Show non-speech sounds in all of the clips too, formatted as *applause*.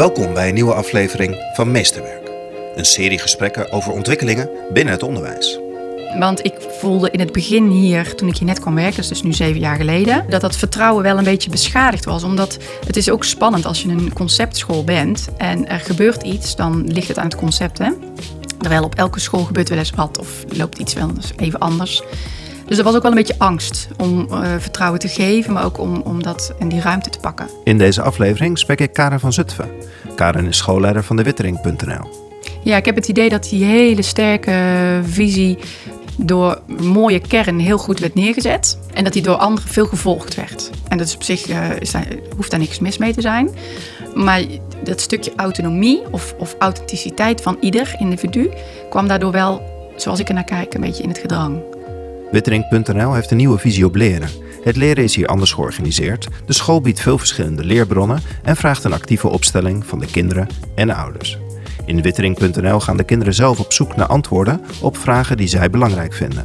Welkom bij een nieuwe aflevering van Meesterwerk. Een serie gesprekken over ontwikkelingen binnen het onderwijs. Want ik voelde in het begin hier, toen ik hier net kwam werken, dus, dus nu zeven jaar geleden, dat dat vertrouwen wel een beetje beschadigd was. Omdat het is ook spannend als je een conceptschool bent en er gebeurt iets, dan ligt het aan het concept. Hè? Terwijl op elke school gebeurt wel eens wat of loopt iets wel eens even anders. Dus er was ook wel een beetje angst om uh, vertrouwen te geven, maar ook om, om dat in die ruimte te pakken. In deze aflevering spreek ik Karen van Zutphen. Karen is schoolleider van de Wittering.nl. Ja, ik heb het idee dat die hele sterke visie door een mooie kern heel goed werd neergezet. En dat die door anderen veel gevolgd werd. En dat is op zich uh, is daar, hoeft daar niks mis mee te zijn. Maar dat stukje autonomie of, of authenticiteit van ieder individu kwam daardoor wel, zoals ik er naar kijk, een beetje in het gedrang. Wittering.nl heeft een nieuwe visie op leren. Het leren is hier anders georganiseerd. De school biedt veel verschillende leerbronnen en vraagt een actieve opstelling van de kinderen en de ouders. In Wittering.nl gaan de kinderen zelf op zoek naar antwoorden op vragen die zij belangrijk vinden.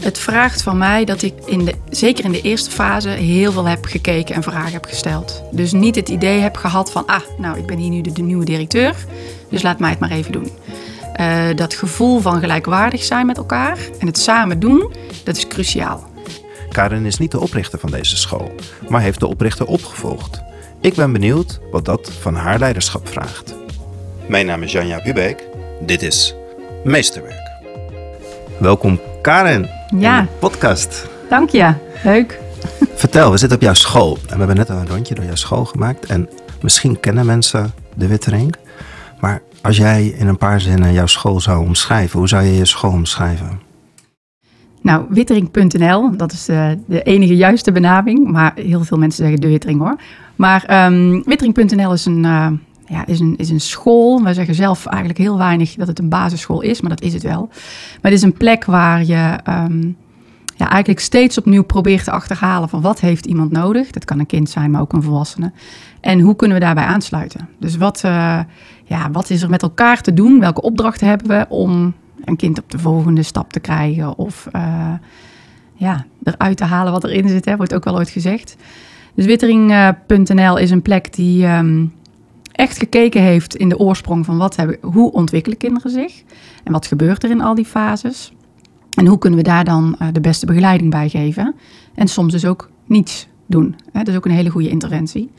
Het vraagt van mij dat ik in de, zeker in de eerste fase heel veel heb gekeken en vragen heb gesteld. Dus niet het idee heb gehad van, ah, nou, ik ben hier nu de, de nieuwe directeur, dus laat mij het maar even doen. Uh, dat gevoel van gelijkwaardig zijn met elkaar en het samen doen, dat is cruciaal. Karen is niet de oprichter van deze school, maar heeft de oprichter opgevolgd. Ik ben benieuwd wat dat van haar leiderschap vraagt. Mijn naam is Janja Bubeek. Dit is Meesterwerk. Welkom Karen ja. in de podcast. Dank je, leuk. Vertel, we zitten op jouw school. En we hebben net een rondje door jouw school gemaakt. En misschien kennen mensen de Wittering. Maar als jij in een paar zinnen jouw school zou omschrijven, hoe zou je je school omschrijven? Nou, wittering.nl, dat is de, eh, de, enige juiste benaming. Maar heel veel mensen zeggen de Wittering hoor. Maar um, wittering.nl is een, uh, ja, is, een, is een school. Wij zeggen zelf eigenlijk heel weinig dat het een basisschool is, maar dat is het wel. Maar het is een plek waar je um, ja, eigenlijk steeds opnieuw probeert te achterhalen van wat heeft iemand nodig. Dat kan een kind zijn, maar ook een volwassene. En hoe kunnen we daarbij aansluiten? Dus wat, uh, ja, wat is er met elkaar te doen? Welke opdrachten hebben we om een kind op de volgende stap te krijgen? Of uh, ja, eruit te halen wat erin zit, hè, wordt ook wel ooit gezegd. Dus wittering.nl is een plek die um, echt gekeken heeft in de oorsprong van wat hebben, hoe ontwikkelen kinderen zich en wat gebeurt er in al die fases. En hoe kunnen we daar dan uh, de beste begeleiding bij geven? En soms dus ook niets doen. Hè? Dat is ook een hele goede interventie.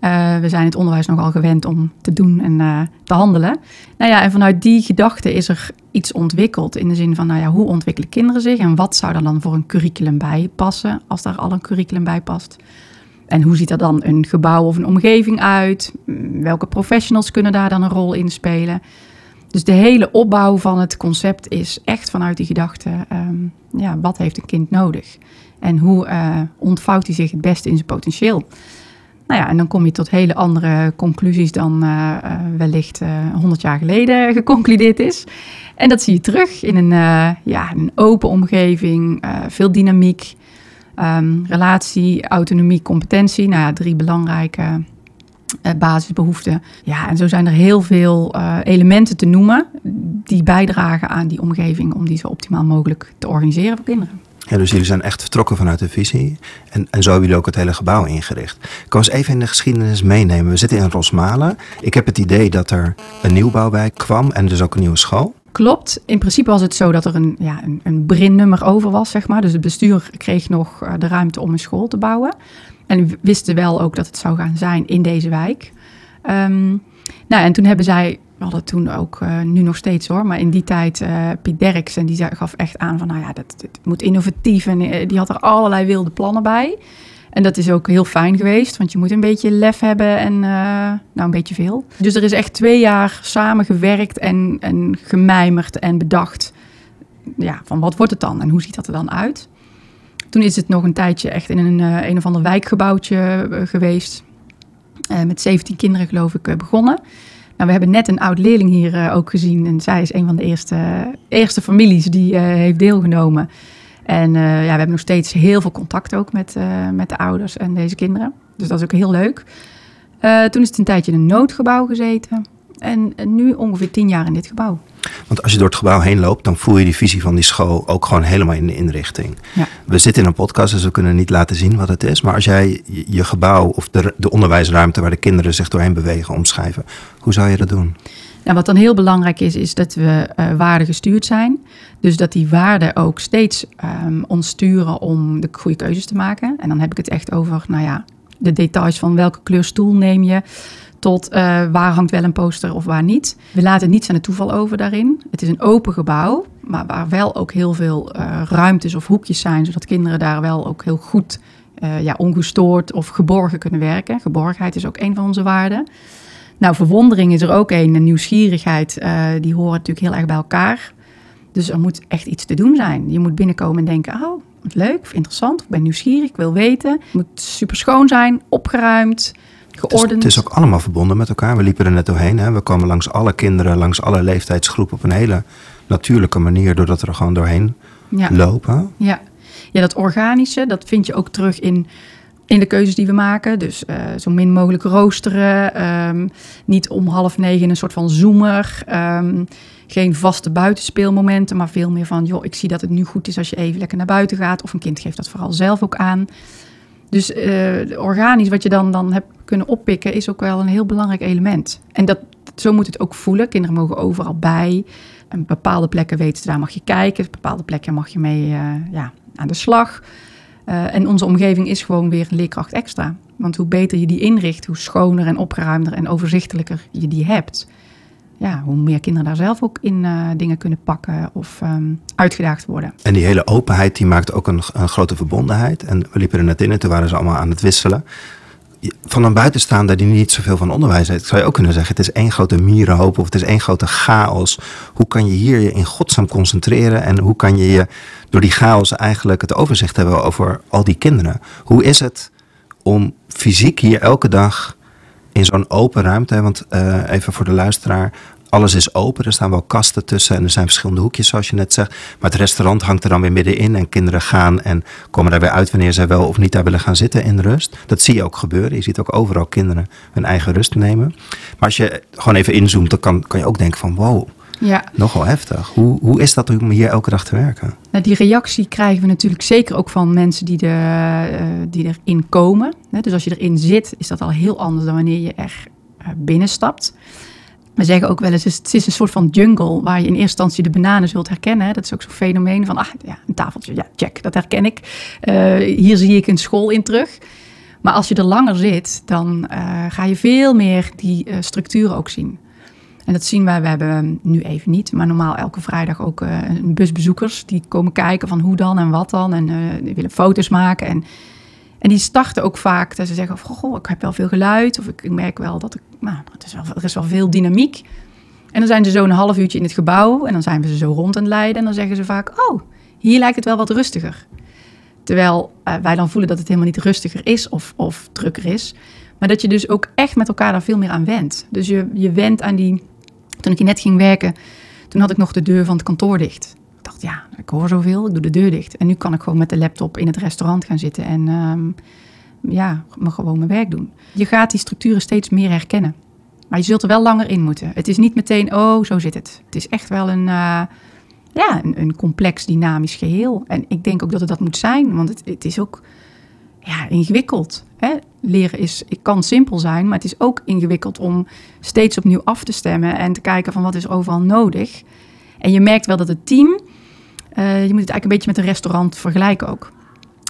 Uh, we zijn het onderwijs nogal gewend om te doen en uh, te handelen. Nou ja, en vanuit die gedachte is er iets ontwikkeld in de zin van, nou ja, hoe ontwikkelen kinderen zich en wat zou er dan voor een curriculum bij passen als daar al een curriculum bij past? En hoe ziet er dan een gebouw of een omgeving uit? Welke professionals kunnen daar dan een rol in spelen? Dus de hele opbouw van het concept is echt vanuit die gedachte: um, ja, wat heeft een kind nodig? En hoe uh, ontvouwt hij zich het beste in zijn potentieel? Nou ja, en dan kom je tot hele andere conclusies dan uh, uh, wellicht honderd jaar geleden *laughs* geconcludeerd is. En dat zie je terug in een, ja, een open omgeving, veel dynamiek, um, relatie, autonomie, competentie. Nou ja, drie belangrijke basisbehoeften. Ja, en zo zijn er heel veel elementen te noemen die bijdragen aan die omgeving om die zo optimaal mogelijk te organiseren voor kinderen. Ja, dus jullie zijn echt vertrokken vanuit de visie. En, en zo hebben jullie ook het hele gebouw ingericht. Ik kan eens even in de geschiedenis meenemen. We zitten in Rosmalen. Ik heb het idee dat er een nieuwbouwwijk kwam en dus ook een nieuwe school. Klopt. In principe was het zo dat er een, ja, een, een brinnummer over was, zeg maar. Dus het bestuur kreeg nog uh, de ruimte om een school te bouwen. En wisten wel ook dat het zou gaan zijn in deze wijk. Um, nou, en toen hebben zij, we hadden toen ook, uh, nu nog steeds hoor, maar in die tijd uh, Piet Derks en die gaf echt aan van, nou ja, dat, moet innovatief. En uh, die had er allerlei wilde plannen bij. En dat is ook heel fijn geweest, want je moet een beetje lef hebben en nou een beetje veel. Dus er is echt twee jaar samen gewerkt en, en gemijmerd en bedacht. Ja, van wat wordt het dan en hoe ziet dat er dan uit? Toen is het nog een tijdje echt in een, een of ander wijkgebouwtje geweest. Met 17 kinderen geloof ik begonnen. Nou, we hebben net een oud leerling hier ook gezien. En zij is een van de eerste, eerste families die heeft deelgenomen. En ja, we hebben nog steeds heel veel contact ook met, met de ouders en deze kinderen. Dus dat is ook heel leuk. toen is het een tijdje in een noodgebouw gezeten. En nu ongeveer tien jaar in dit gebouw. Want als je door het gebouw heen loopt, dan voel je die visie van die school ook gewoon helemaal in de inrichting. Ja. We zitten in een podcast, dus we kunnen niet laten zien wat het is. Maar als jij je- gebouw of de, de onderwijsruimte waar de kinderen zich doorheen bewegen omschrijven, hoe zou je dat doen? Nou, wat dan heel belangrijk is, is dat we eh waardegestuurd zijn. Dus dat die waarden ook steeds ehm, ons sturen om de goede keuzes te maken. En dan heb ik het echt over, nou ja, de details van welke kleur stoel neem je. Tot eh, waar hangt wel een poster of waar niet. We laten niets aan het toeval over daarin. Het is een open gebouw, maar waar wel ook heel veel eh, ruimtes of hoekjes zijn. Zodat kinderen daar wel ook heel goed, eh, ja, ongestoord of geborgen kunnen werken. Geborgenheid is ook een van onze waarden. Nou, verwondering is er ook een. En nieuwsgierigheid, die horen natuurlijk heel erg bij elkaar. Dus er moet echt iets te doen zijn. Je moet binnenkomen en denken, oh, leuk of interessant. Ik ben nieuwsgierig, ik wil weten. Het moet super schoon zijn, opgeruimd, Het is, geordend. het is ook allemaal verbonden met elkaar. We liepen er net doorheen. Hè. We komen langs alle kinderen, langs alle leeftijdsgroepen op een hele natuurlijke manier, doordat we er gewoon doorheen ja. lopen. Ja. ja, dat organische, dat vind je ook terug in, in de keuzes die we maken. Dus eh, zo min mogelijk roosteren. ehm, niet om half negen een soort van zoomer. ehm, geen vaste buitenspeelmomenten, maar veel meer van... joh, ik zie dat het nu goed is als je even lekker naar buiten gaat. Of een kind geeft dat vooral zelf ook aan. Dus eh, organisch wat je dan, dan hebt kunnen oppikken... is ook wel een heel belangrijk element. En dat, zo moet het ook voelen. Kinderen mogen overal bij. En bepaalde plekken weten ze, daar mag je kijken. Bepaalde plekken mag je mee eh, ja, aan de slag. Eh, en onze omgeving is gewoon weer een leerkracht extra. Want hoe beter je die inricht, hoe schoner en opgeruimder en overzichtelijker je die hebt. Ja, hoe meer kinderen daar zelf ook in eh, dingen kunnen pakken of ehm, uitgedaagd worden. En die hele openheid die maakt ook een, een grote verbondenheid. En we liepen er net in en toen waren ze allemaal aan het wisselen. Van een buitenstaander die niet zoveel van onderwijs heeft, zou je ook kunnen zeggen: het is één grote mierenhoop of het is één grote chaos. Hoe kan je hier je in godsnaam concentreren en hoe kan je je door die chaos eigenlijk het overzicht hebben over al die kinderen? Hoe is het om fysiek hier elke dag in zo'n open ruimte, want eh, even voor de luisteraar, alles is open. Er staan wel kasten tussen en er zijn verschillende hoekjes, zoals je net zegt. Maar het restaurant hangt er dan weer middenin en kinderen gaan en komen daar weer uit wanneer zij wel of niet daar willen gaan zitten in rust. Dat zie je ook gebeuren. Je ziet ook overal kinderen hun eigen rust nemen. Maar als je gewoon even inzoomt, dan kan, kan je ook denken van wow, Ja, nogal heftig. Hoe, hoe is dat om hier elke dag te werken? Nou, die reactie krijgen we natuurlijk zeker ook van mensen die, er, eh, die erin komen. Dus als je erin zit, is dat al heel anders dan wanneer je er eh, binnenstapt. We zeggen ook wel eens, het is een soort van jungle waar je in eerste instantie de bananen zult herkennen. Dat is ook zo'n fenomeen van, ah ja, een tafeltje, ja, check, dat herken ik. Eh, hier zie ik een school in terug. Maar als je er langer zit, dan ga je veel meer die structuren ook zien. En dat zien wij, we hebben nu even niet, maar normaal elke vrijdag ook eh, een busbezoekers die komen kijken van hoe dan en wat dan. En eh, die willen foto's maken. En, en die starten ook vaak dat ze zeggen, van, goh, ik heb wel veel geluid. Of ik, merk wel dat ik, nou, het is wel, er is wel veel dynamiek. En dan zijn ze zo een half uurtje in het gebouw en dan zijn we ze zo rond aan het leiden. En dan zeggen ze vaak, oh, hier lijkt het wel wat rustiger. Terwijl eh, wij dan voelen dat het helemaal niet rustiger is of, of drukker is. Maar dat je dus ook echt met elkaar daar veel meer aan wendt. Dus je, je wendt aan die... Toen ik hier net ging werken, toen had ik nog de deur van het kantoor dicht. Ik dacht, ja, ik hoor zoveel, ik doe de deur dicht. En nu kan ik gewoon met de laptop in het restaurant gaan zitten en ehm, ja, maar gewoon mijn werk doen. Je gaat die structuren steeds meer herkennen. Maar je zult er wel langer in moeten. Het is niet meteen, oh, zo zit het. Het is echt wel een, eh, ja, een, een complex, dynamisch geheel. En ik denk ook dat het dat moet zijn, want het, het is ook ja, ingewikkeld. Hè? Leren is, het kan simpel zijn, maar het is ook ingewikkeld om steeds opnieuw af te stemmen en te kijken van wat is overal nodig. En je merkt wel dat het team, eh, je moet het eigenlijk een beetje met een restaurant vergelijken ook.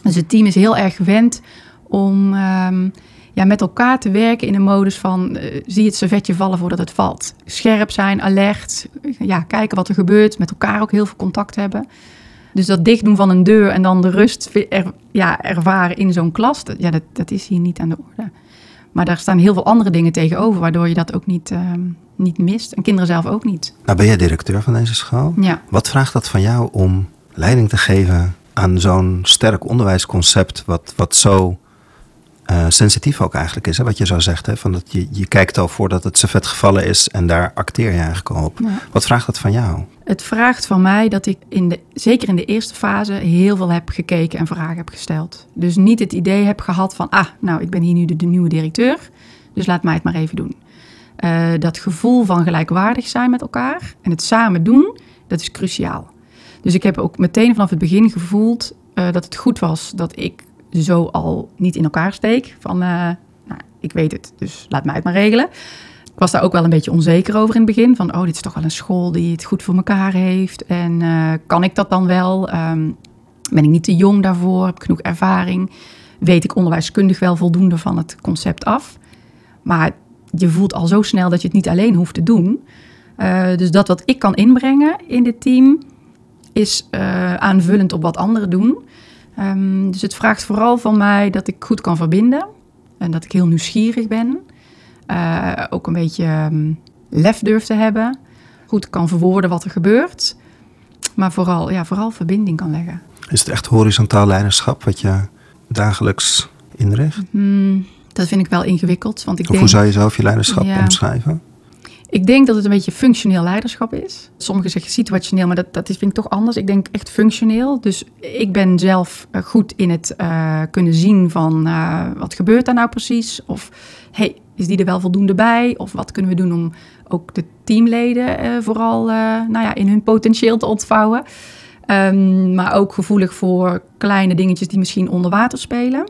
Dus het team is heel erg gewend om ehm, ja, met elkaar te werken in een modus van eh, zie het servetje vallen voordat het valt. Scherp zijn, alert, ja, kijken wat er gebeurt, met elkaar ook heel veel contact hebben. Dus dat dichtdoen van een deur en dan de rust er, ja, ervaren in zo'n klas, dat, ja, dat, dat is hier niet aan de orde. Maar daar staan heel veel andere dingen tegenover, waardoor je dat ook niet, ehm, niet mist. En kinderen zelf ook niet. Nou ben jij directeur van deze school. Ja. Wat vraagt dat van jou om leiding te geven aan zo'n sterk onderwijsconcept, wat, wat zo eh, sensitief ook eigenlijk is? Hè? Wat je zo zegt, hè? Van dat je, je kijkt al voordat het servet gevallen is en daar acteer je eigenlijk al op. Ja. Wat vraagt dat van jou? Het vraagt van mij dat ik in de, zeker in de eerste fase heel veel heb gekeken en vragen heb gesteld. Dus niet het idee heb gehad van, ah, nou, ik ben hier nu de, de nieuwe directeur, dus laat mij het maar even doen. Eh, dat gevoel van gelijkwaardig zijn met elkaar en het samen doen, dat is cruciaal. Dus ik heb ook meteen vanaf het begin gevoeld uh, dat het goed was dat ik zo al niet in elkaar steek. Van, uh, nou, ik weet het, dus laat mij het maar regelen. Ik was daar ook wel een beetje onzeker over in het begin. Van, oh, dit is toch wel een school die het goed voor elkaar heeft. En uh, kan ik dat dan wel? Um, ben ik niet te jong daarvoor? Heb ik genoeg ervaring? Weet ik onderwijskundig wel voldoende van het concept af? Maar je voelt al zo snel dat je het niet alleen hoeft te doen. Uh, dus dat wat ik kan inbrengen in dit team is aanvullend op wat anderen doen. Um, dus het vraagt vooral van mij dat ik goed kan verbinden en dat ik heel nieuwsgierig ben. Uh, ook een beetje um, lef durf te hebben. Goed kan verwoorden wat er gebeurt. Maar vooral, ja, vooral verbinding kan leggen. Is het echt horizontaal leiderschap wat je dagelijks inricht? Mm, dat vind ik wel ingewikkeld. Want ik of denk, hoe zou je zelf je leiderschap ja, omschrijven? Ik denk dat het een beetje functioneel leiderschap is. Sommigen zeggen situationeel, maar dat, dat vind ik toch anders. Ik denk echt functioneel. Dus ik ben zelf goed in het uh, kunnen zien van uh, wat gebeurt daar nou precies? Of hey, is die er wel voldoende bij? Of wat kunnen we doen om ook de teamleden vooral nou ja, in hun potentieel te ontvouwen? Um, maar ook gevoelig voor kleine dingetjes die misschien onder water spelen.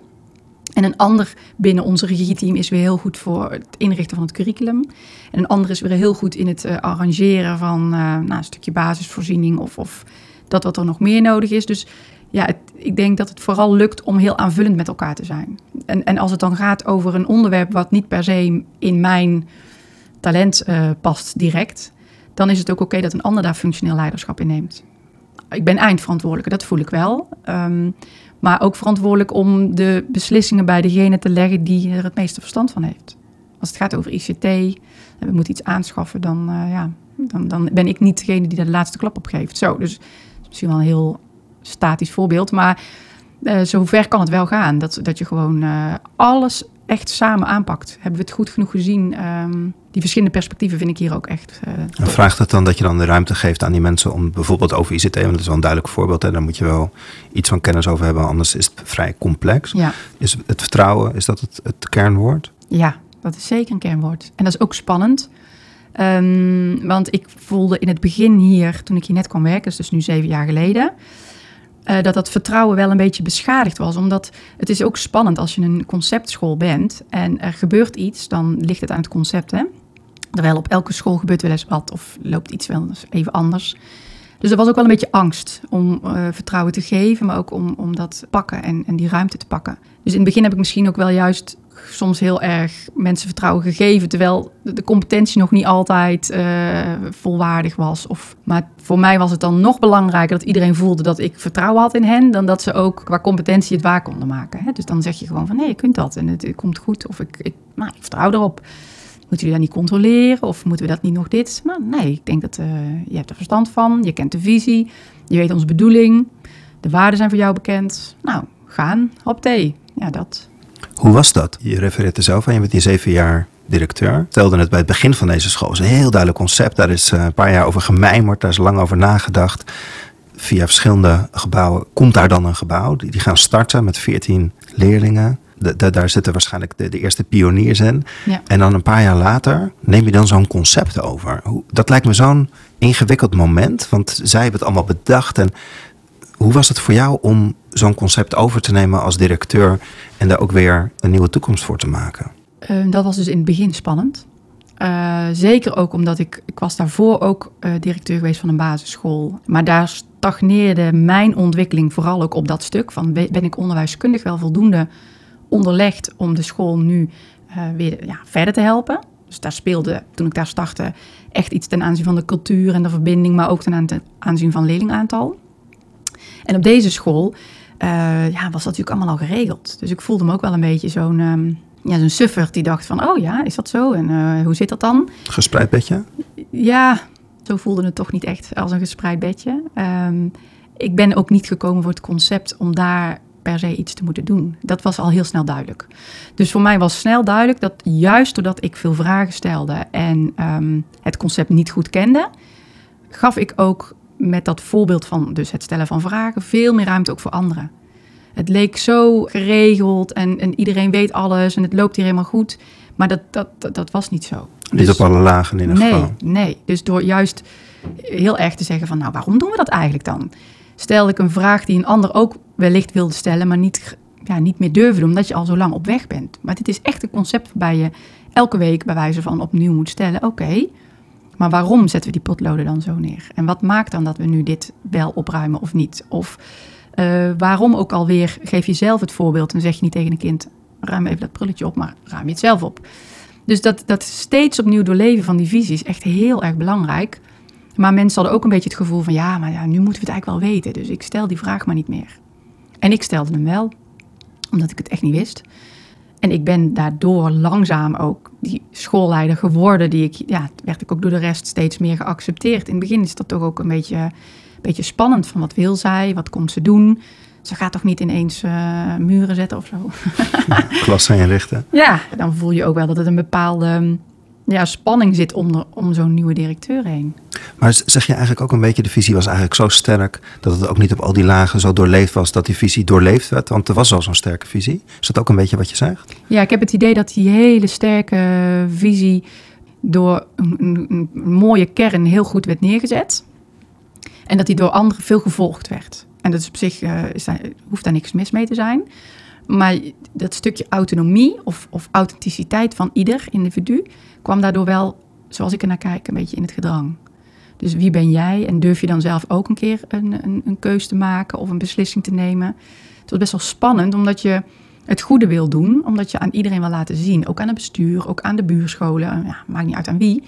En een ander binnen onze regieteam is weer heel goed voor het inrichten van het curriculum. En een ander is weer heel goed in het uh, arrangeren van uh, nou, een stukje basisvoorziening of, of, dat wat er nog meer nodig is. Dus ja, ik denk dat het vooral lukt om heel aanvullend met elkaar te zijn. En, en als het dan gaat over een onderwerp wat niet per se in mijn talent uh, past direct, dan is het ook oké dat een ander daar functioneel leiderschap in neemt. Ik ben eindverantwoordelijke, dat voel ik wel. Um, maar ook verantwoordelijk om de beslissingen bij degene te leggen die er het meeste verstand van heeft. Als het gaat over ICT, en we moeten iets aanschaffen, dan, uh, ja, dan, dan ben ik niet degene die daar de laatste klap op geeft. Zo, dus is misschien wel een heel statisch voorbeeld. Maar uh, zover kan het wel gaan. Dat, dat je gewoon alles echt samen aanpakt. Hebben we het goed genoeg gezien? Um, die verschillende perspectieven vind ik hier ook echt. Uh, vraagt het dan dat je dan de ruimte geeft aan die mensen om bijvoorbeeld over ICT, want dat is wel een duidelijk voorbeeld, en daar moet je wel iets van kennis over hebben, anders is het vrij complex. Ja. Is het vertrouwen, is dat het, het kernwoord? Ja, dat is zeker een kernwoord. En dat is ook spannend. Um, want ik voelde in het begin hier, toen ik hier net kwam werken, dus nu zeven jaar geleden, uh, dat dat vertrouwen wel een beetje beschadigd was. Omdat het is ook spannend als je een conceptschool bent en er gebeurt iets, dan ligt het aan het concept. Hè? Terwijl op elke school gebeurt wel eens wat of loopt iets wel even anders. Dus er was ook wel een beetje angst om uh, vertrouwen te geven, maar ook om, om dat pakken en, en die ruimte te pakken. Dus in het begin heb ik misschien ook wel juist soms heel erg mensen vertrouwen gegeven, terwijl de competentie nog niet altijd uh, volwaardig was. Of, maar voor mij was het dan nog belangrijker dat iedereen voelde dat ik vertrouwen had in hen, dan dat ze ook qua competentie het waar konden maken. Hè? Dus dan zeg je gewoon van nee, je kunt dat en het, komt goed of ik, ik, nou, ik vertrouw erop. Moeten jullie dat niet controleren of moeten we dat niet nog dit? Nou, nee, ik denk dat uh, je hebt er verstand van, je kent de visie, je weet onze bedoeling, de waarden zijn voor jou bekend. Nou, gaan, op thee. Ja, dat. Hoe was dat? Je refereert er zelf aan, je bent hier zeven jaar directeur. Stelde het bij het begin van deze school. Het is een heel duidelijk concept. Daar is een paar jaar over gemijmerd, daar is lang over nagedacht. Via verschillende gebouwen komt daar dan een gebouw. Die gaan starten met 14 leerlingen. De, de, daar zitten waarschijnlijk de, de eerste pioniers in. Ja. En dan een paar jaar later neem je dan zo'n concept over. Hoe, dat lijkt me zo'n ingewikkeld moment. Want zij hebben het allemaal bedacht. En hoe was het voor jou om zo'n concept over te nemen als directeur en daar ook weer een nieuwe toekomst voor te maken? Uh, dat was dus in het begin spannend. Uh, zeker ook omdat ik, ik was daarvoor ook uh, directeur geweest van een basisschool. Maar daar stagneerde mijn ontwikkeling vooral ook op dat stuk. Van ben ik onderwijskundig wel voldoende onderlegd om de school nu uh, weer ja, verder te helpen. Dus daar speelde, toen ik daar startte, echt iets ten aanzien van de cultuur en de verbinding, maar ook ten aanzien van leerlingaantal. En op deze school uh, ja, was dat natuurlijk allemaal al geregeld. Dus ik voelde me ook wel een beetje zo'n um, ja, zo'n suffer die dacht van, oh ja, is dat zo? En uh, hoe zit dat dan? Gespreid bedje? Ja, zo voelde het toch niet echt als een gespreid bedje. Um, ik ben ook niet gekomen voor het concept om daar per se iets te moeten doen. Dat was al heel snel duidelijk. Dus voor mij was snel duidelijk dat juist doordat ik veel vragen stelde en um, het concept niet goed kende, gaf ik ook met dat voorbeeld van dus het stellen van vragen veel meer ruimte ook voor anderen. Het leek zo geregeld en, en iedereen weet alles en het loopt hier helemaal goed. Maar dat, dat, dat, dat was niet zo. Niet Dus- op alle lagen in ieder nee, geval. nee. Dus door juist heel erg te zeggen van, nou, waarom doen we dat eigenlijk dan? Stelde ik een vraag die een ander ook wellicht wilde stellen, maar niet, ja, niet meer durfde, omdat je al zo lang op weg bent. Maar dit is echt een concept waarbij je elke week bij wijze van opnieuw moet stellen, oké, maar waarom zetten we die potloden dan zo neer? En wat maakt dan dat we nu dit wel opruimen of niet? Of eh, waarom ook alweer geef je zelf het voorbeeld en zeg je niet tegen een kind, ruim even dat prulletje op, maar ruim je het zelf op. Dus dat, dat steeds opnieuw doorleven van die visie is echt heel erg belangrijk. Maar mensen hadden ook een beetje het gevoel van ja, maar ja, nu moeten we het eigenlijk wel weten. Dus ik stel die vraag maar niet meer. En ik stelde hem wel, omdat ik het echt niet wist. En ik ben daardoor langzaam ook die schoolleider geworden. Die ik, ja, werd ik ook door de rest steeds meer geaccepteerd. In het begin is dat toch ook een beetje, een beetje spannend. Van wat wil zij? Wat komt ze doen? Ze gaat toch niet ineens eh, muren zetten of zo? *laughs* Klassen inrichten. Ja, dan voel je ook wel dat het een bepaalde ja, spanning zit om, om zo'n nieuwe directeur heen. Maar zeg je eigenlijk ook een beetje, de visie was eigenlijk zo sterk dat het ook niet op al die lagen zo doorleefd was dat die visie doorleefd werd? Want er was al zo'n sterke visie. Is dat ook een beetje wat je zegt? Ja, ik heb het idee dat die hele sterke visie door een, een, een mooie kern heel goed werd neergezet. En dat die door anderen veel gevolgd werd. En dat is op zich is daar, hoeft daar niks mis mee te zijn. Maar dat stukje autonomie of, of authenticiteit van ieder individu kwam daardoor wel, zoals ik er naar kijk, een beetje in het gedrang. Dus wie ben jij? En durf je dan zelf ook een keer een, een, een keus te maken of een beslissing te nemen? Het was best wel spannend, omdat je het goede wil doen, omdat je aan iedereen wil laten zien, ook aan het bestuur, ook aan de buurscholen, ja, maakt niet uit aan wie,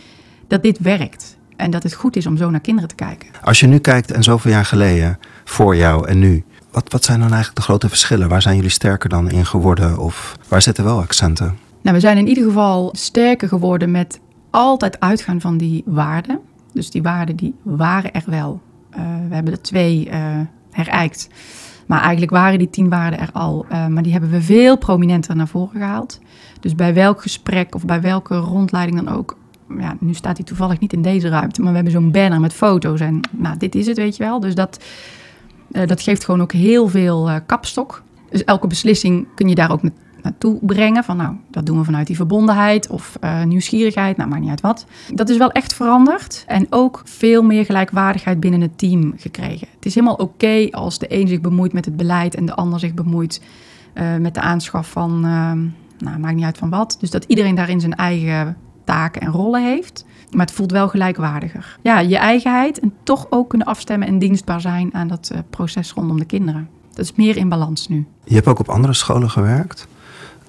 dat dit werkt. En dat het goed is om zo naar kinderen te kijken. Als je nu kijkt en zoveel jaar geleden, voor jou en nu, wat, wat zijn dan eigenlijk de grote verschillen? Waar zijn jullie sterker dan in geworden? Of waar zitten wel accenten? Nou, we zijn in ieder geval sterker geworden met altijd uitgaan van die waarden. Dus die waarden die waren er wel. Eh, we hebben er twee eh herijkt. Maar eigenlijk waren die tien waarden er al. Eh, maar die hebben we veel prominenter naar voren gehaald. Dus bij welk gesprek of bij welke rondleiding dan ook. Ja, nu staat hij toevallig niet in deze ruimte. Maar we hebben zo'n banner met foto's. En nou, dit is het, weet je wel. Dus dat, eh, dat geeft gewoon ook heel veel eh, kapstok. Dus elke beslissing kun je daar ook na- naartoe brengen. Van nou, dat doen we vanuit die verbondenheid of eh, nieuwsgierigheid. Nou, maakt niet uit wat. Dat is wel echt veranderd. En ook veel meer gelijkwaardigheid binnen het team gekregen. Het is helemaal oké als de een zich bemoeit met het beleid en de ander zich bemoeit met de aanschaf van, eh, nou, maakt niet uit van wat. Dus dat iedereen daarin zijn eigen taken en rollen heeft. Maar het voelt wel gelijkwaardiger. Ja, je eigenheid en toch ook kunnen afstemmen en dienstbaar zijn aan dat eh, proces rondom de kinderen. Dat is meer in balans nu. Je hebt ook op andere scholen gewerkt.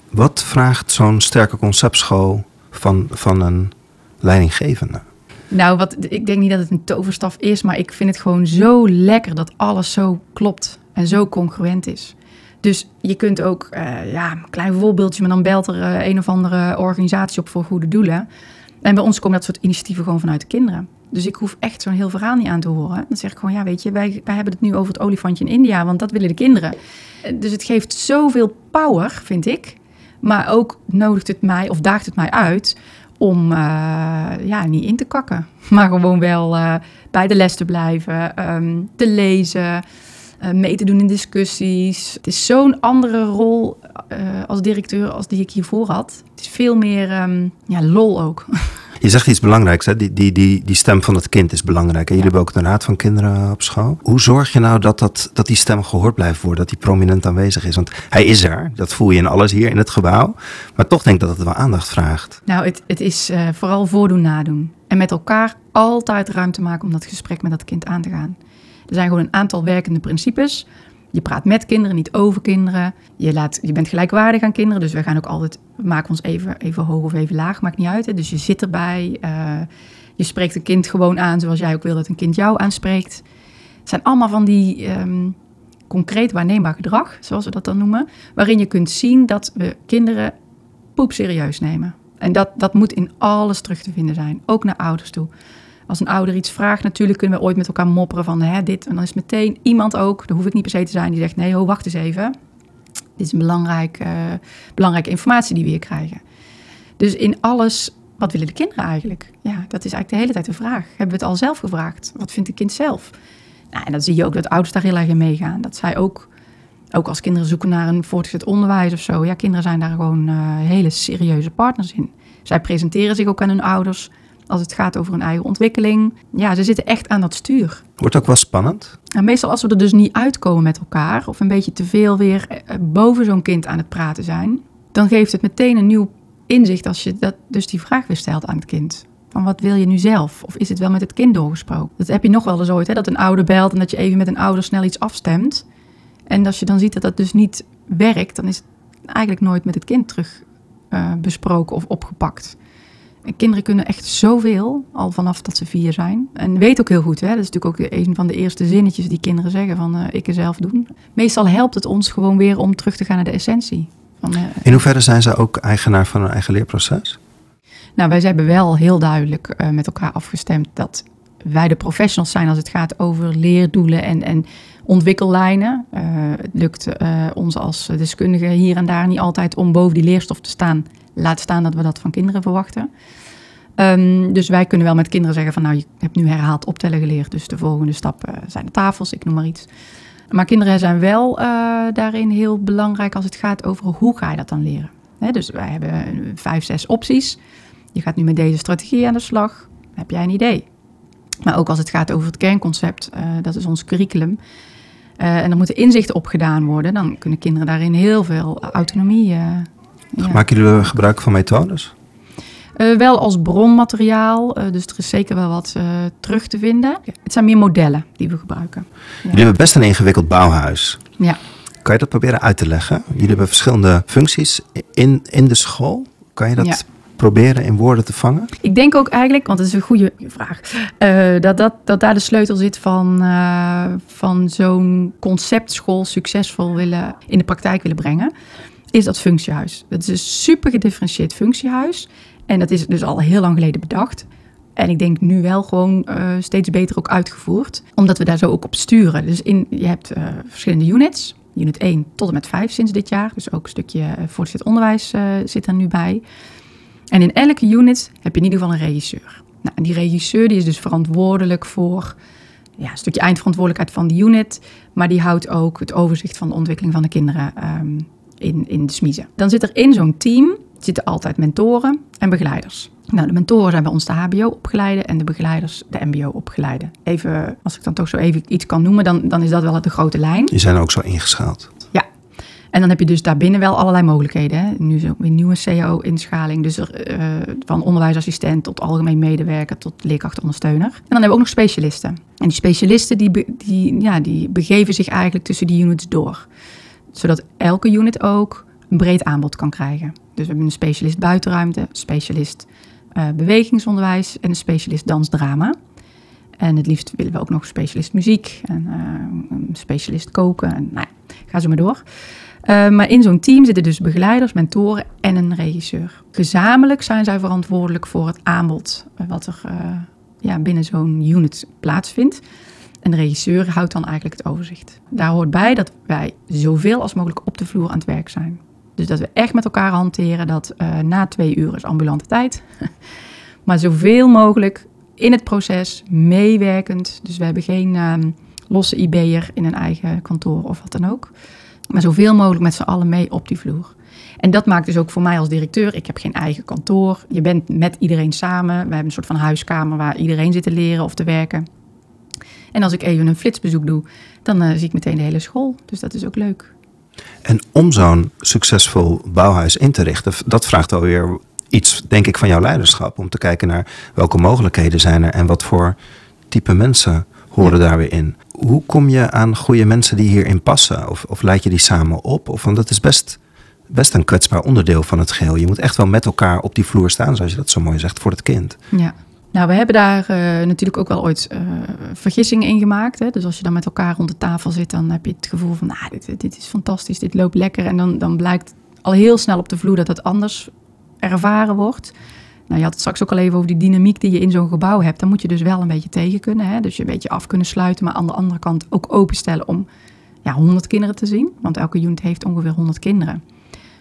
Wat vraagt zo'n sterke conceptschool van, van een leidinggevende? Nou, wat, ik denk niet dat het een toverstaf is, maar ik vind het gewoon zo lekker dat alles zo klopt en zo congruent is. Dus je kunt ook, eh, ja, een klein voorbeeldje, maar dan belt er eh, een of andere organisatie op voor goede doelen. En bij ons komen dat soort initiatieven gewoon vanuit de kinderen. Dus ik hoef echt zo'n heel verhaal niet aan te horen. Dan zeg ik gewoon, ja, weet je, wij, wij hebben het nu over het olifantje in India, want dat willen de kinderen. Eh, Dus het geeft zoveel power, vind ik. Maar ook nodigt het mij, of daagt het mij uit, om ja, niet in te kakken. *laughs* Maar gewoon wel bij de les te blijven, ehm, te lezen, eh, mee te doen in discussies. Het is zo'n andere rol eh, als directeur als die ik hiervoor had. Het is veel meer ehm, ja, lol ook. *laughs* Je zegt iets belangrijks, hè? Die, die, die, die stem van het kind is belangrijk. En jullie hebben ook de raad van kinderen op school. Hoe zorg je nou dat, dat, dat die stem gehoord blijft worden, dat die prominent aanwezig is? Want hij is er, dat voel je in alles hier in het gebouw. Maar toch denk ik dat het wel aandacht vraagt. Nou, het, het is eh, vooral voordoen, nadoen. En met elkaar altijd ruimte maken om dat gesprek met dat kind aan te gaan. Er zijn gewoon een aantal werkende principes. Je praat met kinderen, niet over kinderen. Je, laat, je bent gelijkwaardig aan kinderen. Dus we gaan ook altijd, maken ons even, even hoog of even laag, maakt niet uit. Hè. Dus je zit erbij. eh, je spreekt een kind gewoon aan zoals jij ook wil dat een kind jou aanspreekt. Het zijn allemaal van die ehm, concreet waarneembaar gedrag, zoals we dat dan noemen. Waarin je kunt zien dat we kinderen poep serieus nemen. En dat, dat moet in alles terug te vinden zijn, ook naar ouders toe. Als een ouder iets vraagt, natuurlijk kunnen we ooit met elkaar mopperen van hè, dit. En dan is meteen iemand ook, daar hoef ik niet per se te zijn, die zegt nee, ho, wacht eens even. Dit is een eh, belangrijke informatie die we hier krijgen. Dus in alles, wat willen de kinderen eigenlijk? Ja, dat is eigenlijk de hele tijd de vraag. Hebben we het al zelf gevraagd? Wat vindt het kind zelf? Nou, en dan zie je ook dat ouders daar heel erg in meegaan. Dat zij ook Ook als kinderen zoeken naar een voortgezet onderwijs of zo. Ja, kinderen zijn daar gewoon uh, hele serieuze partners in. Zij presenteren zich ook aan hun ouders als het gaat over hun eigen ontwikkeling. Ja, ze zitten echt aan dat stuur. Wordt ook wel spannend? En meestal als we er dus niet uitkomen met elkaar... of een beetje te veel weer eh, boven zo'n kind aan het praten zijn... dan geeft het meteen een nieuw inzicht als je dat, dus die vraag weer stelt aan het kind. Van wat wil je nu zelf? Of is het wel met het kind doorgesproken? Dat heb je nog wel eens ooit, hè? dat een ouder belt en dat je even met een ouder snel iets afstemt. En als je dan ziet dat dat dus niet werkt, dan is het eigenlijk nooit met het kind terug uh, besproken of opgepakt. En kinderen kunnen echt zoveel, al vanaf dat ze vier zijn. En weet ook heel goed, hè? dat is natuurlijk ook een van de eerste zinnetjes die kinderen zeggen van uh, ik zelf doen. Meestal helpt het ons gewoon weer om terug te gaan naar de essentie. Van, uh, In hoeverre zijn ze ook eigenaar van hun eigen leerproces? Nou, wij hebben wel heel duidelijk uh, met elkaar afgestemd dat wij de professionals zijn als het gaat over leerdoelen en, en ontwikkellijnen. Uh, het lukt uh, ons als deskundigen hier en daar niet altijd om boven die leerstof te staan. Laat staan dat we dat van kinderen verwachten. Um, dus wij kunnen wel met kinderen zeggen van nou, je hebt nu herhaald optellen geleerd. Dus de volgende stap zijn de tafels, ik noem maar iets. Maar kinderen zijn wel daarin heel belangrijk als het gaat over hoe ga je dat dan leren. Dus wij hebben vijf, zes opties. Je gaat nu met deze strategie aan de slag. Heb jij een idee? Maar ook als het gaat over het kernconcept, uh, dat is ons curriculum. Uh, en er moeten inzichten opgedaan worden. Dan kunnen kinderen daarin heel veel autonomie. Uh, ja. Maken jullie gebruik van methodes? wel als bronmateriaal, dus er is zeker wel wat terug te vinden. Het zijn meer modellen die we gebruiken. Ja. Jullie hebben best een ingewikkeld bouwhuis. Ja. Kan je dat proberen uit te leggen? Jullie hebben verschillende functies in, in de school. Kan je dat ja proberen in woorden te vangen? Ik denk ook eigenlijk, want dat is een goede vraag, uh, dat, dat, dat daar de sleutel zit van, uh, van zo'n conceptschool succesvol willen in de praktijk willen brengen, is dat functiehuis. Het is een super gedifferentieerd functiehuis en dat is dus al heel lang geleden bedacht. En ik denk nu wel gewoon uh, steeds beter ook uitgevoerd, omdat we daar zo ook op sturen. Dus in, je hebt verschillende units, unit 1 tot en met 5 sinds dit jaar. Dus ook een stukje voortgezet onderwijs zit er nu bij. En in elke unit heb je in ieder geval een regisseur. Nou, en die regisseur die is dus verantwoordelijk voor ja, een stukje eindverantwoordelijkheid van de unit. Maar die houdt ook het overzicht van de ontwikkeling van de kinderen um, in, in de smiezen. Dan zit er in zo'n team zitten altijd mentoren en begeleiders. Nou, de mentoren zijn bij ons de HBO-opgeleide en de begeleiders de MBO-opgeleide. Even, als ik dan toch zo even iets kan noemen, dan, dan is dat wel de grote lijn. Die zijn ook zo ingeschaald. En dan heb je dus daarbinnen wel allerlei mogelijkheden. Hè? Nu is ook weer nieuwe CAO-inschaling. Dus uh, van onderwijsassistent tot algemeen medewerker tot leerkrachtondersteuner. En dan hebben we ook nog specialisten. En die specialisten die, die, ja, die begeven zich eigenlijk tussen die units door. Zodat elke unit ook een breed aanbod kan krijgen. Dus we hebben een specialist buitenruimte, specialist uh, bewegingsonderwijs en een specialist dansdrama. En het liefst willen we ook nog specialist muziek en uh, specialist koken. En, nou ja, ga zo maar door. Uh, maar in zo'n team zitten dus begeleiders, mentoren en een regisseur. Gezamenlijk zijn zij verantwoordelijk voor het aanbod wat er uh, ja, binnen zo'n unit plaatsvindt. En de regisseur houdt dan eigenlijk het overzicht. Daar hoort bij dat wij zoveel als mogelijk op de vloer aan het werk zijn. Dus dat we echt met elkaar hanteren dat na twee uur is ambulante tijd. *laughs* maar zoveel mogelijk in het proces, meewerkend. Dus we hebben geen um, losse IB'er in een eigen kantoor of wat dan ook. Maar zoveel mogelijk met z'n allen mee op die vloer. En dat maakt dus ook voor mij als directeur, ik heb geen eigen kantoor. Je bent met iedereen samen. We hebben een soort van huiskamer waar iedereen zit te leren of te werken. En als ik even een flitsbezoek doe, dan uh, zie ik meteen de hele school. Dus dat is ook leuk. En om zo'n succesvol bouwhuis in te richten, dat vraagt alweer iets, denk ik, van jouw leiderschap. Om te kijken naar welke mogelijkheden zijn er en wat voor type mensen horen ja. daar weer in. Hoe kom je aan goede mensen die hierin passen? Of, of leid je die samen op? Of, want dat is best, best een kwetsbaar onderdeel van het geheel. Je moet echt wel met elkaar op die vloer staan, zoals je dat zo mooi zegt, voor het kind. Ja. Nou, we hebben daar uh, natuurlijk ook wel ooit uh, vergissingen in gemaakt. Hè? Dus als je dan met elkaar rond de tafel zit, dan heb je het gevoel van, nou, dit, dit is fantastisch, dit loopt lekker. En dan, dan blijkt al heel snel op de vloer dat het anders ervaren wordt. Nou, je had het straks ook al even over die dynamiek die je in zo'n gebouw hebt. Dan moet je dus wel een beetje tegen kunnen. Hè? Dus je een beetje af kunnen sluiten, maar aan de andere kant ook openstellen om ja, 100 kinderen te zien. Want elke unit heeft ongeveer 100 kinderen.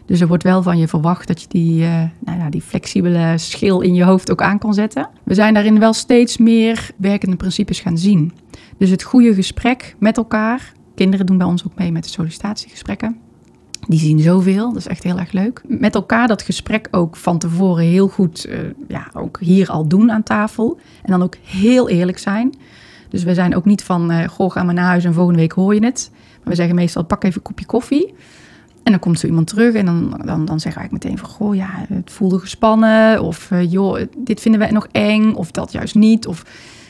Dus er wordt wel van je verwacht dat je die, uh, nou ja, die flexibele schil in je hoofd ook aan kan zetten. We zijn daarin wel steeds meer werkende principes gaan zien. Dus het goede gesprek met elkaar kinderen doen bij ons ook mee met de sollicitatiegesprekken. Die zien zoveel, dat is echt heel erg leuk. Met elkaar dat gesprek ook van tevoren heel goed, uh, ja, ook hier al doen aan tafel. En dan ook heel eerlijk zijn. Dus we zijn ook niet van, uh, goh, ga maar naar huis en volgende week hoor je het. Maar we zeggen meestal, pak even een kopje koffie. En dan komt zo iemand terug en dan, dan, dan zeggen wij meteen van... goh, ja, het voelde gespannen. Of uh, joh, dit vinden wij nog eng. Of dat juist niet. Of,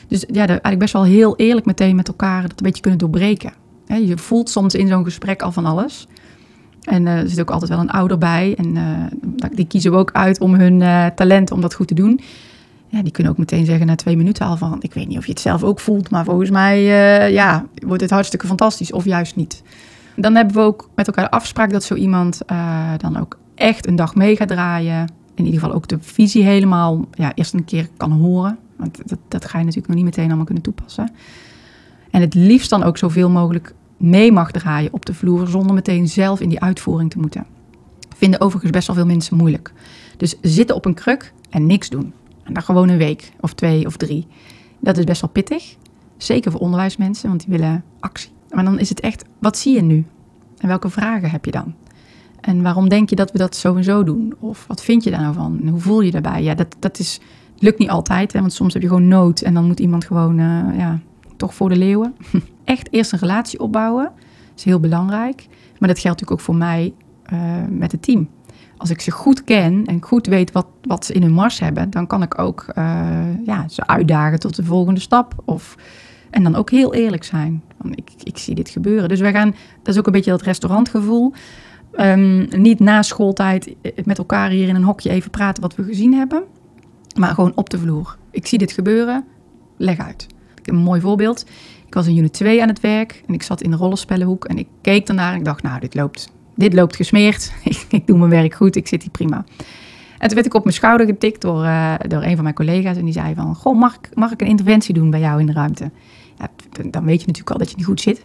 dus ja, eigenlijk best wel heel eerlijk meteen met elkaar dat een beetje kunnen doorbreken. je voelt soms in zo'n gesprek al van alles. En uh, er zit ook altijd wel een ouder bij. En uh, die kiezen we ook uit om hun uh, talent om dat goed te doen. Ja, die kunnen ook meteen zeggen na twee minuten al van... ik weet niet of je het zelf ook voelt, maar volgens mij ja, wordt het hartstikke fantastisch. Of juist niet. Dan hebben we ook met elkaar de afspraak dat zo iemand dan ook echt een dag mee gaat draaien. In ieder geval ook de visie helemaal ja, eerst een keer kan horen. Want dat, dat ga je natuurlijk nog niet meteen allemaal kunnen toepassen. En het liefst dan ook zoveel mogelijk mee mag draaien op de vloer zonder meteen zelf in die uitvoering te moeten. Vinden overigens best wel veel mensen moeilijk. Dus zitten op een kruk en niks doen. En dan gewoon een week of twee of drie. Dat is best wel pittig. Zeker voor onderwijsmensen, want die willen actie. Maar dan is het echt, wat zie je nu? En welke vragen heb je dan? En waarom denk je dat we dat zo en zo doen? Of wat vind je daar nou van? En hoe voel je daarbij? Ja, dat, dat is, lukt niet altijd, hè, want soms heb je gewoon nood en dan moet iemand gewoon uh, ja, toch voor de leeuwen. *laughs* Echt eerst een relatie opbouwen is heel belangrijk. Maar dat geldt natuurlijk ook voor mij uh, met het team. Als ik ze goed ken en goed weet wat, wat ze in hun mars hebben, dan kan ik ook uh, ja, ze uitdagen tot de volgende stap. Of, en dan ook heel eerlijk zijn. Want ik, ik zie dit gebeuren. Dus wij gaan, dat is ook een beetje dat restaurantgevoel. Um, niet na schooltijd met elkaar hier in een hokje even praten wat we gezien hebben. Maar gewoon op de vloer. Ik zie dit gebeuren, leg uit een mooi voorbeeld. Ik was in unit 2 aan het werk en ik zat in de rollenspellenhoek en ik keek daarnaar en ik dacht, nou, dit loopt, dit loopt gesmeerd. *laughs* ik, doe mijn werk goed, ik zit hier prima. En toen werd ik op mijn schouder getikt door, uh, door een van mijn collega's en die zei van, goh, mag ik, mag ik een interventie doen bij jou in de ruimte? Ja, dan weet je natuurlijk al dat je niet goed zit.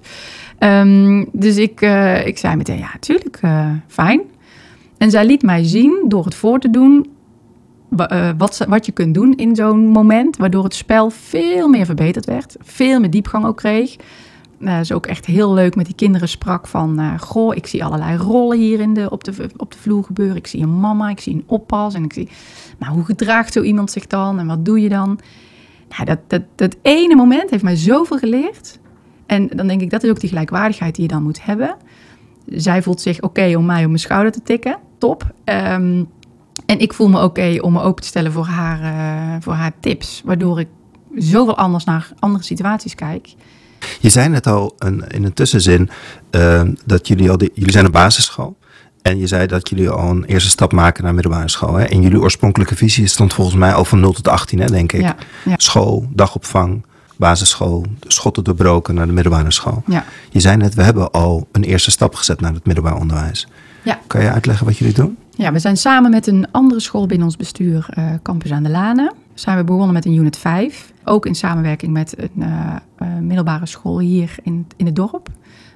Um, dus ik, uh, ik zei meteen, ja, tuurlijk, uh, fijn. En zij liet mij zien, door het voor te doen, wat, wat je kunt doen in zo'n moment, waardoor het spel veel meer verbeterd werd, veel meer diepgang ook kreeg. Uh, is ook echt heel leuk met die kinderen sprak van, uh, goh, ik zie allerlei rollen hier in de, op, de, op de vloer gebeuren. Ik zie een mama, ik zie een oppas en ik zie, nou, hoe gedraagt zo iemand zich dan en wat doe je dan? Nou, dat, dat, dat ene moment heeft mij zoveel geleerd. En dan denk ik, dat is ook die gelijkwaardigheid die je dan moet hebben. Zij voelt zich oké om mij op mijn schouder te tikken, top. Um, en ik voel me oké om me open te stellen voor haar, uh, voor haar tips. Waardoor ik zoveel anders naar andere situaties kijk. Je zei net al een, in een tussenzin uh, dat jullie al jullie zijn een basisschool. En je zei dat jullie al een eerste stap maken naar middelbare school. Hè? En jullie oorspronkelijke visie stond volgens mij al van 0 tot 18, hè, denk ik. Ja, ja. School, dagopvang, basisschool, schotten doorbroken naar de middelbare school. Ja. Je zei net, we hebben al een eerste stap gezet naar het middelbaar onderwijs. Ja. Kan je uitleggen wat jullie doen? Ja, we zijn samen met een andere school binnen ons bestuur, uh, Campus aan de Lanen, zijn we begonnen met een unit 5. Ook in samenwerking met een uh, uh, middelbare school hier in, in het dorp,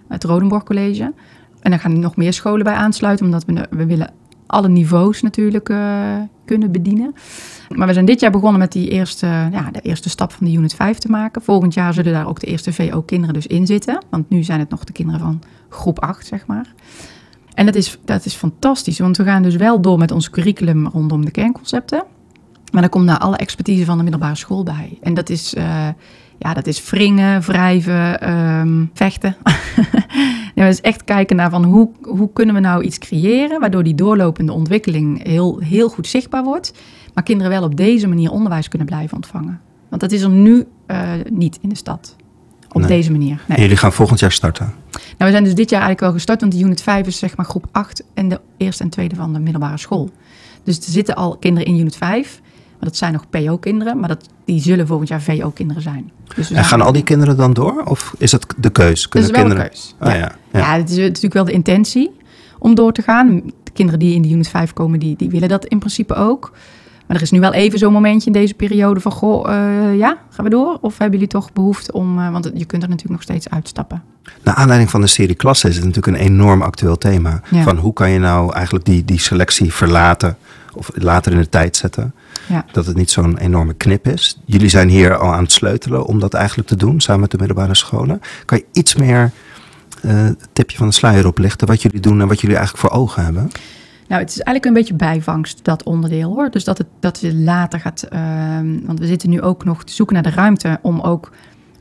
het Rodenborg College. En daar gaan er nog meer scholen bij aansluiten, omdat we, we willen alle niveaus natuurlijk kunnen bedienen. Maar we zijn dit jaar begonnen met die eerste, ja, de eerste stap van de unit 5 te maken. Volgend jaar zullen daar ook de eerste VO-kinderen dus in zitten. Want nu zijn het nog de kinderen van groep 8, zeg maar. En dat is, dat is fantastisch, want we gaan dus wel door met ons curriculum rondom de kernconcepten. Maar dan komt daar alle expertise van de middelbare school bij. En dat is, uh, ja, dat is wringen, wrijven, um, vechten. *laughs* ja, dus echt kijken naar van hoe, hoe kunnen we nou iets creëren... waardoor die doorlopende ontwikkeling heel, heel goed zichtbaar wordt... maar kinderen wel op deze manier onderwijs kunnen blijven ontvangen. Want dat is er nu uh, niet in de stad op Nee. deze manier. Nee. En jullie gaan volgend jaar starten. Nou, we zijn dus dit jaar eigenlijk wel gestart, want de unit 5 is zeg maar groep 8 en de eerste en tweede van de middelbare school. Dus er zitten al kinderen in unit 5, maar dat zijn nog PO-kinderen, maar dat, die zullen volgend jaar VO-kinderen zijn. Dus En gaan al die kinderen dan door? Of is het de keus? Dat Kunnen is wel kinderen... een keus. Ah, ja. ja. Ja. Ja. het is natuurlijk wel de intentie om door te gaan. De kinderen die in de unit 5 komen, die, die willen dat in principe ook. Maar er is nu wel even zo'n momentje in deze periode van... goh, eh, ja, gaan we door? Of hebben jullie toch behoefte om... eh, want je kunt er natuurlijk nog steeds uitstappen. Naar aanleiding van de serie klassen is het natuurlijk een enorm actueel thema. Ja. Van hoe kan je nou eigenlijk die, die selectie verlaten of later in de tijd zetten. Ja. Dat het niet zo'n enorme knip is. Jullie zijn hier al aan het sleutelen om dat eigenlijk te doen samen met de middelbare scholen. Kan je iets meer het tipje van de sluier oplichten wat jullie doen en wat jullie eigenlijk voor ogen hebben? Nou, het is eigenlijk een beetje bijvangst, dat onderdeel hoor. Dus dat het, dat het later gaat. ehm, want we zitten nu ook nog te zoeken naar de ruimte om ook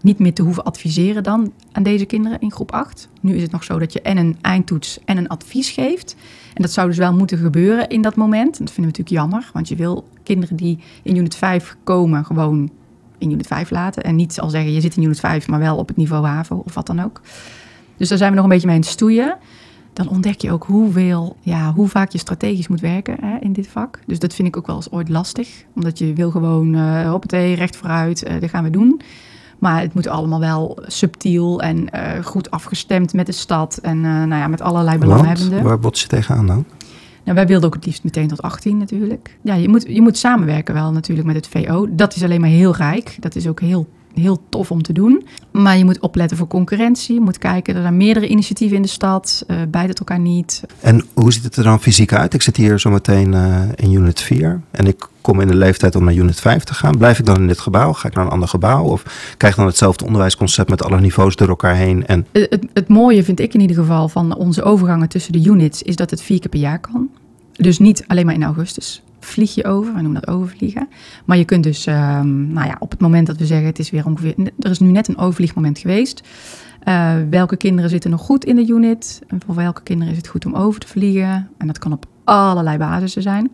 niet meer te hoeven adviseren dan aan deze kinderen in groep 8. Nu is het nog zo dat je en een eindtoets en een advies geeft. En dat zou dus wel moeten gebeuren in dat moment. En dat vinden we natuurlijk jammer, want je wil kinderen die in unit 5 komen gewoon in unit 5 laten. En niet al zeggen je zit in unit 5, maar wel op het niveau HAVO of wat dan ook. Dus daar zijn we nog een beetje mee aan het stoeien dan ontdek je ook hoeveel, ja, hoe vaak je strategisch moet werken hè, in dit vak. Dus dat vind ik ook wel eens ooit lastig. Omdat je wil gewoon, uh, hoppatee, recht vooruit, uh, dat gaan we doen. Maar het moet allemaal wel subtiel en uh, goed afgestemd met de stad. En nou ja, met allerlei belanghebbenden. Waar bots je tegenaan dan? Nou, wij wilden ook het liefst meteen tot 18 natuurlijk. Ja, je moet, je moet samenwerken wel natuurlijk met het VO. Dat is alleen maar heel rijk. Dat is ook heel heel tof om te doen. Maar je moet opletten voor concurrentie. Je moet kijken, er zijn meerdere initiatieven in de stad. Uh, beide het elkaar niet. En hoe ziet het er dan fysiek uit? Ik zit hier zometeen uh, in unit 4. En ik kom in de leeftijd om naar unit 5 te gaan. Blijf ik dan in dit gebouw? Ga ik naar een ander gebouw? Of krijg ik dan hetzelfde onderwijsconcept met alle niveaus door elkaar heen? En... Het, het, het mooie vind ik in ieder geval van onze overgangen tussen de units... is dat het vier keer per jaar kan. Dus niet alleen maar in augustus vlieg je over. We noemen dat overvliegen. Maar je kunt dus, um, nou ja, op het moment dat we zeggen het is weer ongeveer... Er is nu net een overvliegmoment geweest. Uh, welke kinderen zitten nog goed in de unit? En voor welke kinderen is het goed om over te vliegen? En dat kan op allerlei basissen zijn.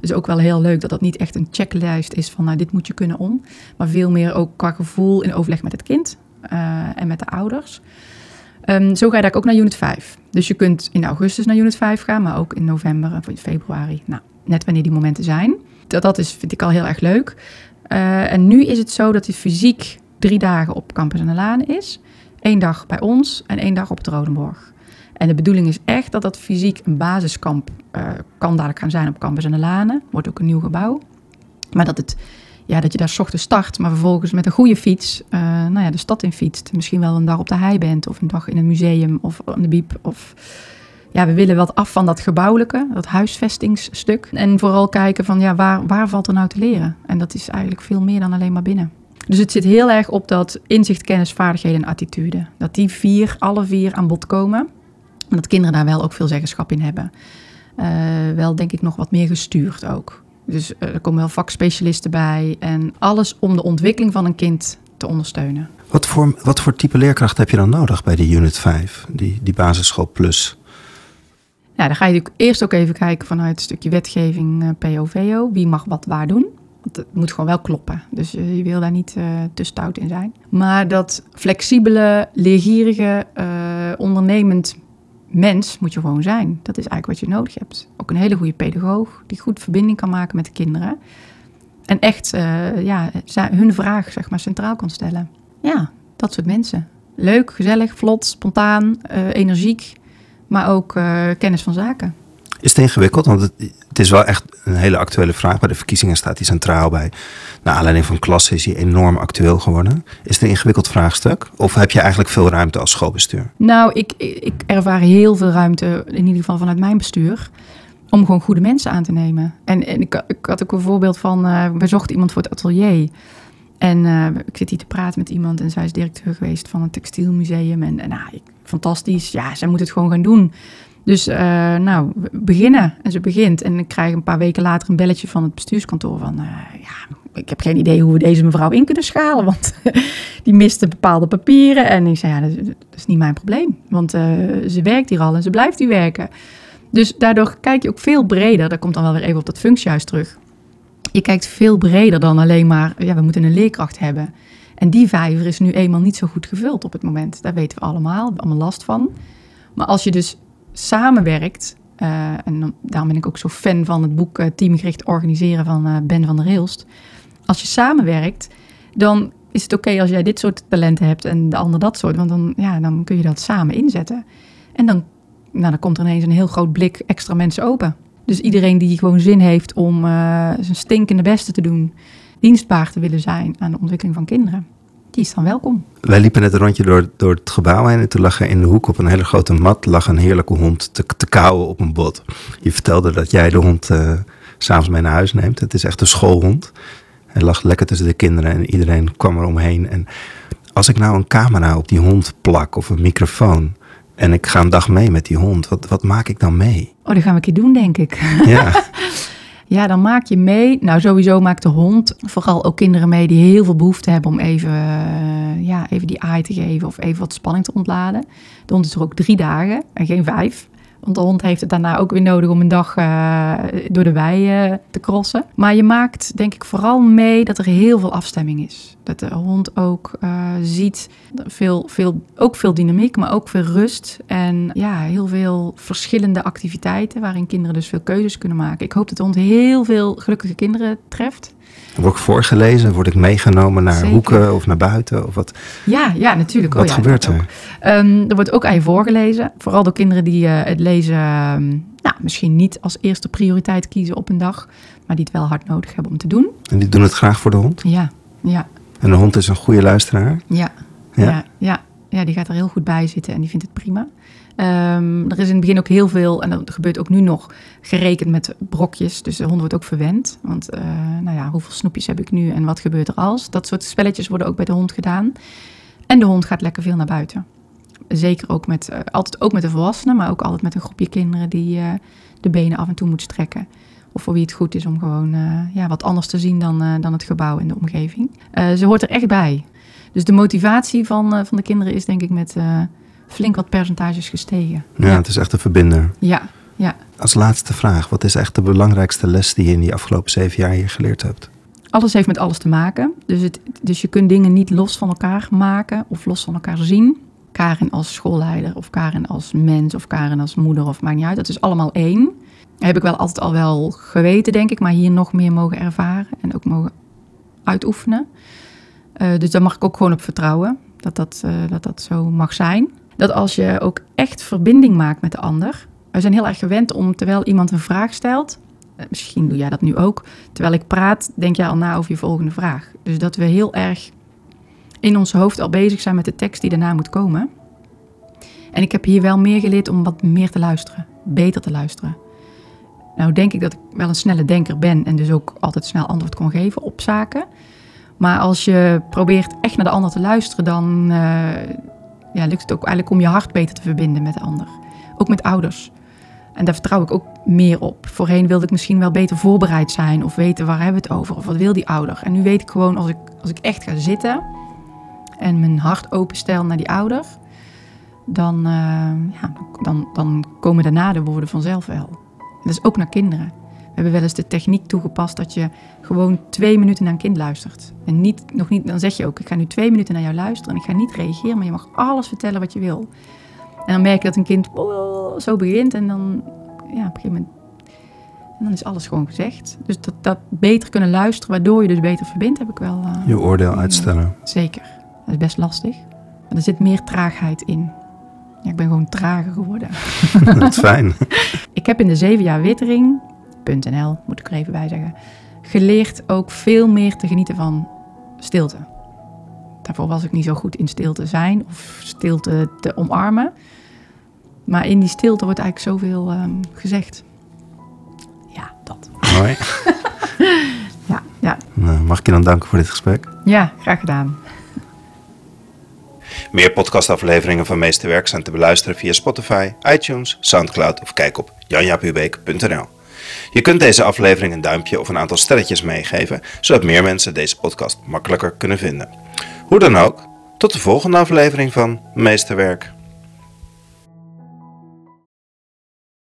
Dus ook wel heel leuk dat dat niet echt een checklist is van nou, dit moet je kunnen om. Maar veel meer ook qua gevoel in overleg met het kind uh, en met de ouders. Um, zo ga je daar ook naar unit 5. Dus je kunt in augustus naar unit 5 gaan, maar ook in november of februari. Nou, net wanneer die momenten zijn. Dat, dat is, vind ik al heel erg leuk. Uh, en nu is het zo dat hij fysiek drie dagen op Campus aan de Laan is. Eén dag bij ons en één dag op het Rodenborg. En de bedoeling is echt dat dat fysiek een basiskamp uh, kan dadelijk gaan zijn op Campus aan de Lanen. Wordt ook een nieuw gebouw. Maar dat, het, ja, dat je daar s ochtends start, maar vervolgens met een goede fiets uh, nou ja, de stad in fietst. Misschien wel een dag op de hei bent of een dag in een museum of aan de biep of ja, we willen wat af van dat gebouwelijke, dat huisvestingsstuk. En vooral kijken van, ja, waar, waar valt er nou te leren? En dat is eigenlijk veel meer dan alleen maar binnen. Dus het zit heel erg op dat inzicht, kennis, vaardigheden en attitude. Dat die vier, alle vier aan bod komen. En dat kinderen daar wel ook veel zeggenschap in hebben. Uh, wel denk ik nog wat meer gestuurd ook. Dus uh, er komen wel vakspecialisten bij. En alles om de ontwikkeling van een kind te ondersteunen. Wat voor, wat voor type leerkracht heb je dan nodig bij de Unit 5, die, die basisschool plus? Ja, dan ga je eerst ook even kijken vanuit een stukje wetgeving uh, POVO. Wie mag wat waar doen? Want het moet gewoon wel kloppen. Dus uh, je wil daar niet uh, te stout in zijn. Maar dat flexibele, leergierige, ondernemend mens moet je gewoon zijn. Dat is eigenlijk wat je nodig hebt. Ook een hele goede pedagoog die goed verbinding kan maken met de kinderen. En echt ja, hun vraag zeg maar, centraal kan stellen. Ja, dat soort mensen. Leuk, gezellig, vlot, spontaan, energiek maar ook uh, kennis van zaken. Is het ingewikkeld? Want het, het, is wel echt een hele actuele vraag. Bij de verkiezingen staat hij centraal bij. Naar aanleiding van klasse is hij enorm actueel geworden. Is het een ingewikkeld vraagstuk? Of heb je eigenlijk veel ruimte als schoolbestuur? Nou, ik, ik ervaar heel veel ruimte, in ieder geval vanuit mijn bestuur om gewoon goede mensen aan te nemen. En, en ik, ik, had ook een voorbeeld van, uh, we zochten iemand voor het atelier. En uh, ik zit hier te praten met iemand en zij is directeur geweest van een textielmuseum. En, en nou, ik, fantastisch. Ja, zij moet het gewoon gaan doen. Dus uh, nou, beginnen. En ze begint. En ik krijg een paar weken later een belletje van het bestuurskantoor van... Uh, ja, ik heb geen idee hoe we deze mevrouw in kunnen schalen. Want *laughs* die miste bepaalde papieren. En ik zei, ja, dat, is niet mijn probleem. Want uh, ze werkt hier al en ze blijft hier werken. Dus daardoor kijk je ook veel breder. Daar komt dan wel weer even op dat functiehuis terug. Je kijkt veel breder dan alleen maar... Ja, we moeten een leerkracht hebben. En die vijver is nu eenmaal niet zo goed gevuld op het moment. Daar weten we allemaal, we hebben allemaal last van. Maar als je dus samenwerkt, uh, en daarom ben ik ook zo fan van het boek uh, Teamgericht Organiseren van uh, Ben van der Reelst. Als je samenwerkt, dan is het oké als jij dit soort talenten hebt en de ander dat soort. Want dan, ja, dan kun je dat samen inzetten. En dan, nou, dan komt er ineens een heel groot blik extra mensen open. Dus iedereen die gewoon zin heeft om zijn stinkende beste te doen dienstbaar te willen zijn aan de ontwikkeling van kinderen, die is dan welkom. Wij liepen net een rondje door, door het gebouw heen en toen lag er in de hoek op een hele grote mat lag een heerlijke hond te, te kauwen op een bot. Je vertelde dat jij de hond uh, s'avonds mee naar huis neemt. Het is echt een schoolhond. Hij lag lekker tussen de kinderen en iedereen kwam er omheen. En als ik nou een camera op die hond plak of een microfoon, En ik ga een dag mee met die hond. Wat, wat maak ik dan mee? Oh, dat gaan we een keer doen, denk ik. Ja, *laughs* Ja, dan maak je mee. Nou, sowieso maakt de hond vooral ook kinderen mee die heel veel behoefte hebben om even, eh, ja, even die aai te geven of even wat spanning te ontladen. De hond is er ook drie dagen en geen vijf. Want de hond heeft het daarna ook weer nodig om een dag eh, door de wei te crossen. Maar je maakt denk ik vooral mee dat er heel veel afstemming is. Dat de hond ook eh, ziet veel, veel, ook veel dynamiek, maar ook veel rust. En ja, heel veel verschillende activiteiten waarin kinderen dus veel keuzes kunnen maken. Ik hoop dat de hond heel veel gelukkige kinderen treft. Word ik voorgelezen? Word ik meegenomen naar Zeker. hoeken of naar buiten? Of wat Ja, ja, natuurlijk. Oh wat ja, gebeurt er? Ehm, er wordt ook aan je voorgelezen. Vooral door kinderen die eh, het lezen ehm, nou, misschien niet als eerste prioriteit kiezen op een dag. Maar die het wel hard nodig hebben om te doen. En die doen het graag voor de hond? Ja, ja, En de hond is een goede luisteraar? ja. Ja? Ja, ja, ja, die gaat er heel goed bij zitten en die vindt het prima. Ehm, er is in het begin ook heel veel, en dat gebeurt ook nu nog, gerekend met brokjes. Dus de hond wordt ook verwend. Want eh, nou ja, hoeveel snoepjes heb ik nu en wat gebeurt er als? Dat soort spelletjes worden ook bij de hond gedaan. En de hond gaat lekker veel naar buiten. Zeker ook met, eh, altijd ook met de volwassenen, maar ook altijd met een groepje kinderen die eh, de benen af en toe moet strekken. Of voor wie het goed is om gewoon ja, wat anders te zien dan, dan het gebouw en de omgeving. Ze hoort er echt bij. Dus de motivatie van, van de kinderen is denk ik met flink wat percentages gestegen. Ja, ja. het is echt een verbinder. ja, ja. Als laatste vraag, wat is echt de belangrijkste les die je in die afgelopen zeven jaar hier geleerd hebt? Alles heeft met alles te maken. Dus, het, dus je kunt dingen niet los van elkaar maken of los van elkaar zien. Karin als schoolleider of Karin als mens of Karin als moeder of maakt niet uit. Dat is allemaal één. Dat heb ik wel altijd al wel geweten, denk ik. Maar hier nog meer mogen ervaren en ook mogen uitoefenen. Eh, dus daar mag ik ook gewoon op vertrouwen. Dat dat, eh, dat dat zo mag zijn. Dat als je ook echt verbinding maakt met de ander. We zijn heel erg gewend om terwijl iemand een vraag stelt. eh, Misschien doe jij dat nu ook. Terwijl ik praat, denk jij al na over je volgende vraag. Dus dat we heel erg in ons hoofd al bezig zijn met de tekst die daarna moet komen. En ik heb hier wel meer geleerd om wat meer te luisteren. Beter te luisteren. Nou denk ik dat ik wel een snelle denker ben en dus ook altijd snel antwoord kon geven op zaken. Maar als je probeert echt naar de ander te luisteren, dan eh, ja, lukt het ook eigenlijk om je hart beter te verbinden met de ander. Ook met ouders. En daar vertrouw ik ook meer op. Voorheen wilde ik misschien wel beter voorbereid zijn of weten waar hebben we het over of wat wil die ouder. En nu weet ik gewoon als ik, als ik echt ga zitten en mijn hart openstel naar die ouder, dan, eh, ja, dan, dan komen daarna de woorden vanzelf wel. Dat is ook naar kinderen. We hebben wel eens de techniek toegepast dat je gewoon twee minuten naar een kind luistert. En niet, nog niet, dan zeg je ook, ik ga nu twee minuten naar jou luisteren en ik ga niet reageren, maar je mag alles vertellen wat je wil. En dan merk je dat een kind oh, zo begint en dan, ja, op een gegeven moment, en dan is alles gewoon gezegd. Dus dat, dat beter kunnen luisteren, waardoor je dus beter verbindt, heb ik wel eh, Je oordeel uitstellen. zeker. Dat is best lastig. Maar er zit meer traagheid in. Ja, ik ben gewoon trager geworden. *laughs* Dat is fijn. *laughs* Ik heb in de zeven jaar wittering.nl, moet ik er even bij zeggen, geleerd ook veel meer te genieten van stilte. Daarvoor was ik niet zo goed in stilte zijn of stilte te omarmen. Maar in die stilte wordt eigenlijk zoveel ehm, gezegd. Ja, dat. Mooi. *laughs* Ja, ja. Nou, mag ik je dan danken voor dit gesprek? ja graag gedaan. Meer podcastafleveringen van Meesterwerk zijn te beluisteren via Spotify, iTunes, Soundcloud of kijk op janjapubeek.nl. Je kunt deze aflevering een duimpje of een aantal sterretjes meegeven, zodat meer mensen deze podcast makkelijker kunnen vinden. Hoe dan ook, tot de volgende aflevering van Meesterwerk.